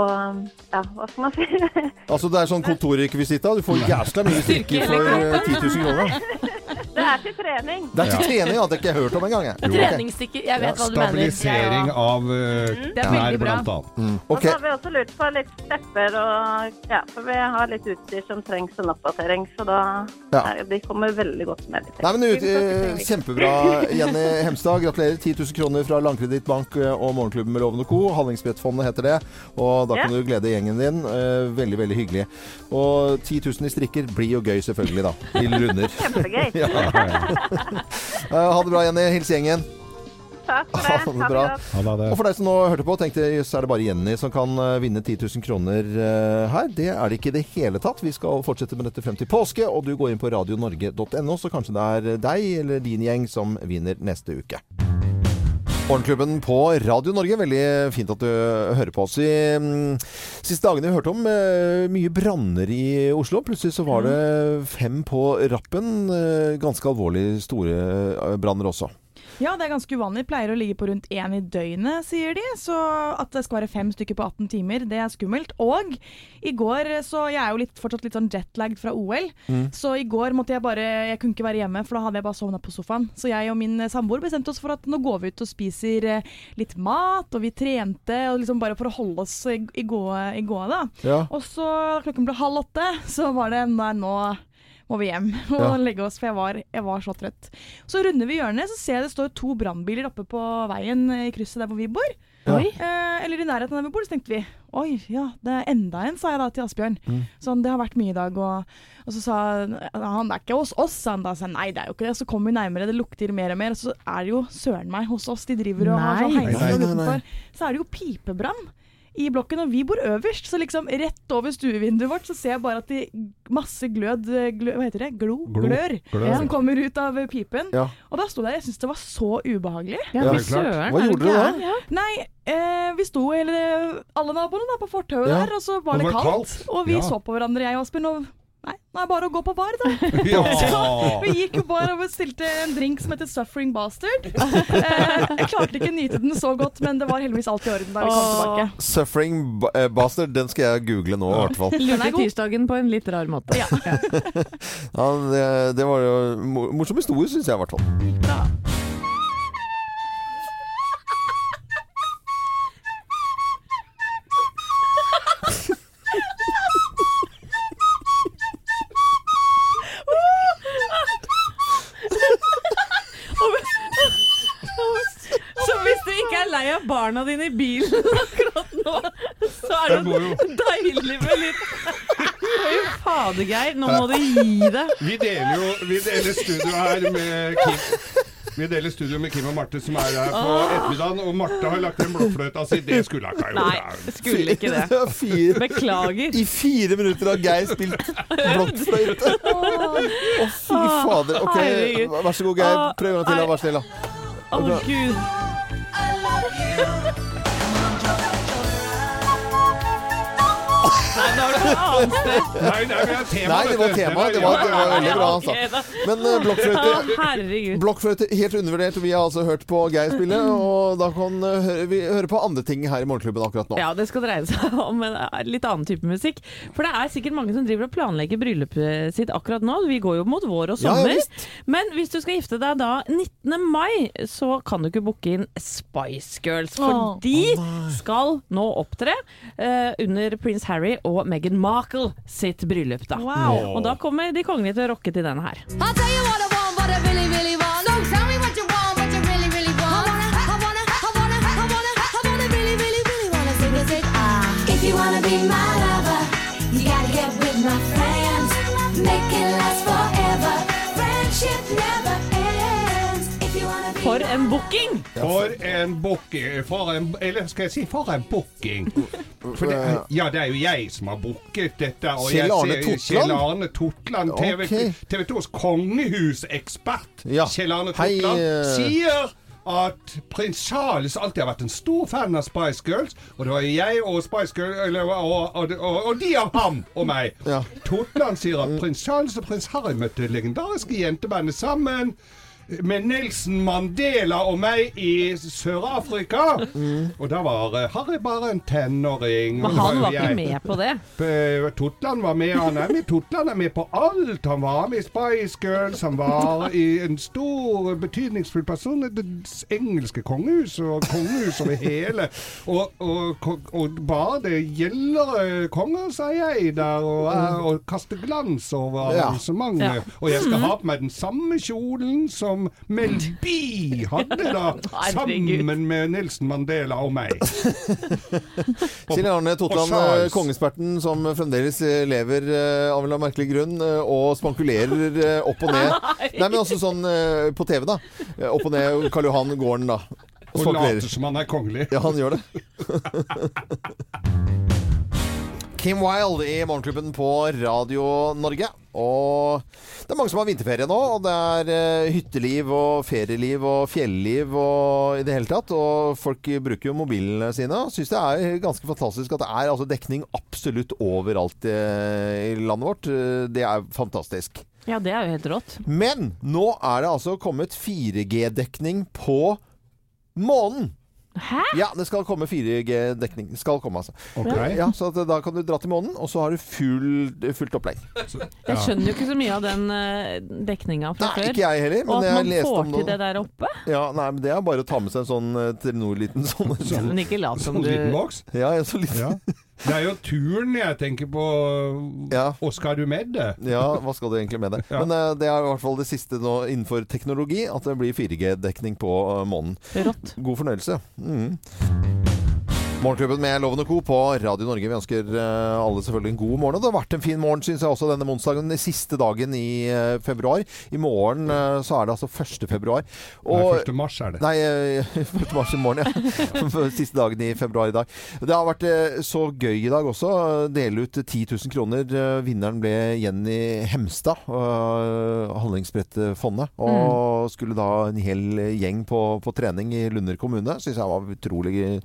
Ja, hva skal man si? Altså Det er sånn kontorrekvisitt. da. Du får jævla mye strikker for eh, 10 000 kroner. Det er til trening. Det er til trening, ja. Det har ikke jeg hørt om engang. Treningsstikker. Jeg vet hva du mener. Stabilisering av uh, Det knær, blant annet. Mm. Og så har vi også lurt på litt stepper og Ja, for vi har litt utstyr som trengs en oppdatering, så da Ja. de kommer veldig godt med. Litt. Nei, men ut, eh, Kjempebra, Jenny Hemstad. Gratulerer. 10 000 kroner fra Landkredittbank eh, og Morgenklubben med Loven og Co. Hallingsbrettfondet heter det. Og da kan Ja. du glede gjengen din. Veldig, veldig hyggelig. Og 10 000 i strikker blir jo gøy, selvfølgelig, da. I lunder. Kjempegøy. ja. Eh, Ha det bra, Jenny. Hils gjengen. Takk for Ha det. det bra. Og for deg som nå hørte på, tenkte jøss, er det bare Jenny som kan eh, vinne 10 000 kroner eh, her. Det er det ikke i det hele tatt. Vi skal fortsette med dette frem til påske, og du går inn på radionorge.no, så kanskje det er deg eller din gjeng som vinner neste uke. Morgenklubben på Radio Norge. Veldig fint at du hører på oss. I mm, siste dagene vi hørte om eh, mye branner i Oslo. Plutselig så var det fem på rappen. Eh, ganske alvorlig store eh, branner også. Ja, det er ganske uvanlig. Pleier å ligge på rundt én i døgnet, sier de. Så at det skal være fem stykker på 18 timer, det er skummelt. Og i går, så jeg er jo litt, fortsatt litt sånn jetlagd fra OL, Mm. så i går måtte jeg bare Jeg kunne ikke være hjemme, for da hadde jeg bare sovna på sofaen. Så jeg og min samboer bestemte oss for at nå går vi ut og spiser eh, litt mat, og vi trente, og liksom bare for å holde oss i, i gåa, da. Ja. Og så da klokken ble halv åtte, så var det nei, nå må vi hjem og Ja. legge oss, for jeg var, jeg var så trøtt. Så runder vi hjørnet, så ser jeg det står to brannbiler oppe på veien i krysset der hvor vi bor. Ja. Eh, eller i nærheten av der vi bor, så tenkte vi oi, ja, det er enda en, sa jeg da til Asbjørn. Mm. Sånn, det har vært mye i dag, og, og så sa han han det er ikke hos oss, sa han da. Så nei, det er jo ikke det. Så kom vi nærmere, det lukter mer og mer, og så er det jo søren meg hos oss. De driver og har sånn Nei. heising Nei, nei, nei. utenfor. Så er det jo pipebrann i blokken, og vi bor øverst, så liksom rett over stuevinduet vårt så ser jeg bare at de masse glød, glød Hva heter det? Glo? Glo. Glør. Glør. Som kommer ut av pipen. Ja. Og da sto jeg der, jeg syntes det var så ubehagelig. Ja, Ja, klart. søren, Hva du gjorde dere da? Ja. Nei, eh, vi sto hele alle naboene da på fortauet Ja. der, og så var Det det, var kaldt. kaldt. Og vi Ja. så på hverandre, jeg og Aspen. og Nei, nå er det bare å gå på bar, da. Ja. Så vi gikk jo bare og bestilte en drink som heter Suffering Bastard. Eh, jeg klarte ikke å nyte den så godt, men det var heldigvis alt i orden da vi kom tilbake. Suffering eh, Bastard, den skal jeg google nå, i hvert fall. Lurte tirsdagen på en litt rar måte. Ja, det, det var jo morsom historie, syns jeg i hvert fall. Så barna dine i bilen akkurat nå, så er det jo- deilig med litt Fy Fader, Geir, nå må du gi deg. Vi deler jo vi deler studio her med Kim. Vi deler studio med Kim og Marte som er her på ettermiddagen, og Marte har lagt en blokkfløyta si. Det skulle hun ikke ha gjort. Nei, skulle ikke det. Fire, Beklager. I fire minutter har Geir spilt blokkfløyte. Å, fy fader. Ok, vær så god, Geir. Prøv en gang til. da. Vær snill, da. Å, gud. Nei, det et annet sted. Nei, nei, vi tema, Nei, det var tema. Det var, det var veldig bra, altså. Men uh, blokkfløyte Blokkfløyte helt undervurdert. Vi har altså hørt på Geir spille, og da kan uh, vi høre på andre ting her i Morgenklubben akkurat nå. Ja, det skal dreie seg om en eh, litt annen type musikk. For det er sikkert mange som driver og planlegger bryllupet sitt akkurat nå. Vi går jo mot vår og ja, sommer. Men hvis du skal gifte deg da 19. mai, så kan du ikke booke inn Spice Girls. For de skal nå opptre eh, under prins Harry og Meghan Markle sitt bryllup. da. Wow. Og da kommer de kongelige til å rocke til denne her. I'll tell you what I want, what I really, really want. So tell me what you want, what you really, really want. I wanna, I wanna, I wanna, I wanna, I wanna really, really, really wanna sing sing. Ah. If you wanna be my lover, you gotta get with my friends. Make it For en booking! For en booking For en Eller skal jeg si for en booking? For det, ja, det er jo jeg som har booket dette. og Kjell Arne ser- Totland? Kjell Arne Totland, TV. TV 2s kongehusekspert. Ja. Kjell Arne Totland Hei, sier at prins Charles alltid har vært en stor fan av Spice Girls. Og det var jeg og Spice Girls eller, og, og, og, og de av ham og meg. Ja. Totland sier at prins Charles og prins Harry møtte legendariske jentebandet sammen. Med Nelson Mandela og meg i Sør-Afrika. Og da var eh, Harry bare en tenåring. Men han var ikke med på det. Eh, Totland var med. Han er med. Totland er med på alt. Han var med i Spice Girls. Han var i en stor, betydningsfull person i det engelske kongehus og kongehus over hele. Og, og, og bare det gjelder konger, sa jeg der, og, eh, og kaste glans over Ja. arrangementet. Ja. Og jeg skal ha på meg den samme kjolen som Mel B hadde da, sammen med Nelson Mandela og meg. Kjell Arne Totland, eh, kongesperten som fremdeles eh, lever eh, av en merkelig grunn, og spankulerer opp og ned. Nei, men også sånn på TV, da. Opp og ned Karl Johan gården, da. Og later som han er kongelig. Ja, han gjør det. Kim Wilde i Morgenklubben på Radio Norge. Og det er mange som har vinterferie nå, og det er eh, hytteliv og ferieliv og fjelliv og i det hele tatt. Og folk bruker jo mobilene sine syns det er ganske fantastisk at det er altså, dekning absolutt overalt eh, i landet vårt. Det er fantastisk. Ja, det er jo helt rått. Men nå er det altså kommet 4G-dekning på månen. Hæ? Ja, det skal komme 4G-dekning. Skal komme, altså. Okay. Ja, så at da kan du dra til månen, og så har du full, fullt opplegg. Jeg skjønner jo ikke så mye av den uh, dekninga fra Nei, før. ikke jeg heller, men og at man jeg får om til det. det der oppe. Ja, nei, men Det er bare å ta med seg en sånn eh, Telenor-liten sånn. Men ikke lat som Sånn du liten boks? Ja, en sånn liten. Ja. Det er jo turen jeg tenker på. Hva skal du med det? Ja, hva skal du egentlig med det? Ja. Men eh, det er i hvert fall det siste nå innenfor teknologi, at det blir 4G-dekning på eh, månen. Rått. God fornøyelse. Mm. Morgenklubben med Loven og Co. på Radio Norge. Vi ønsker eh, alle selvfølgelig en god morgen. Og det har vært en fin morgen, syns jeg også, denne onsdagen. Den siste dagen i eh, februar. I morgen eh, så er det altså 1. februar. Nei, 1. mars er det. Nei, eh, 1. mars i morgen, ja. Siste dagen i februar i dag. Det har vært så gøy i dag også. Dele ut 10 000 kroner. Vinneren ble Jenny Hemstad. Handlingsbrettfondet. Og skulle da en hel gjeng på, på trening i Lunder kommune. Syns jeg var utrolig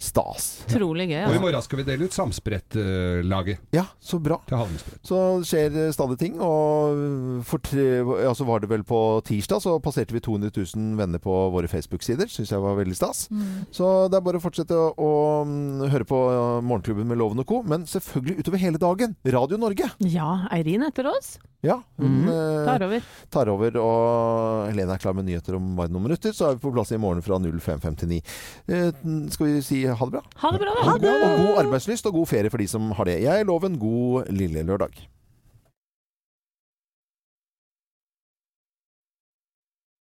stas. Utrolig gøy. Og i Altså. morgen skal vi dele ut samsprettlaget. Ja, så bra. Til. Så skjer eh, stadig ting. Og for tre, ja, så var det vel på tirsdag så passerte vi 200 000 venner på våre Facebook-sider. Syns jeg var veldig stas. Mm. Så det er bare å fortsette å, å mm, høre på Morgenklubben med Loven og Co. Men selvfølgelig utover hele dagen. Radio Norge. Ja, Eirin etter oss. Ja, hun Mhm. eh, Tar over. tar over. Og Helene er klar med nyheter om bare noen minutter. Så er vi på plass i morgen fra 05.59. Eh, skal vi si ha det bra? Ha det bra, da. Og god, og god arbeidslyst og god ferie for de som har det. Jeg lover en god lille lørdag.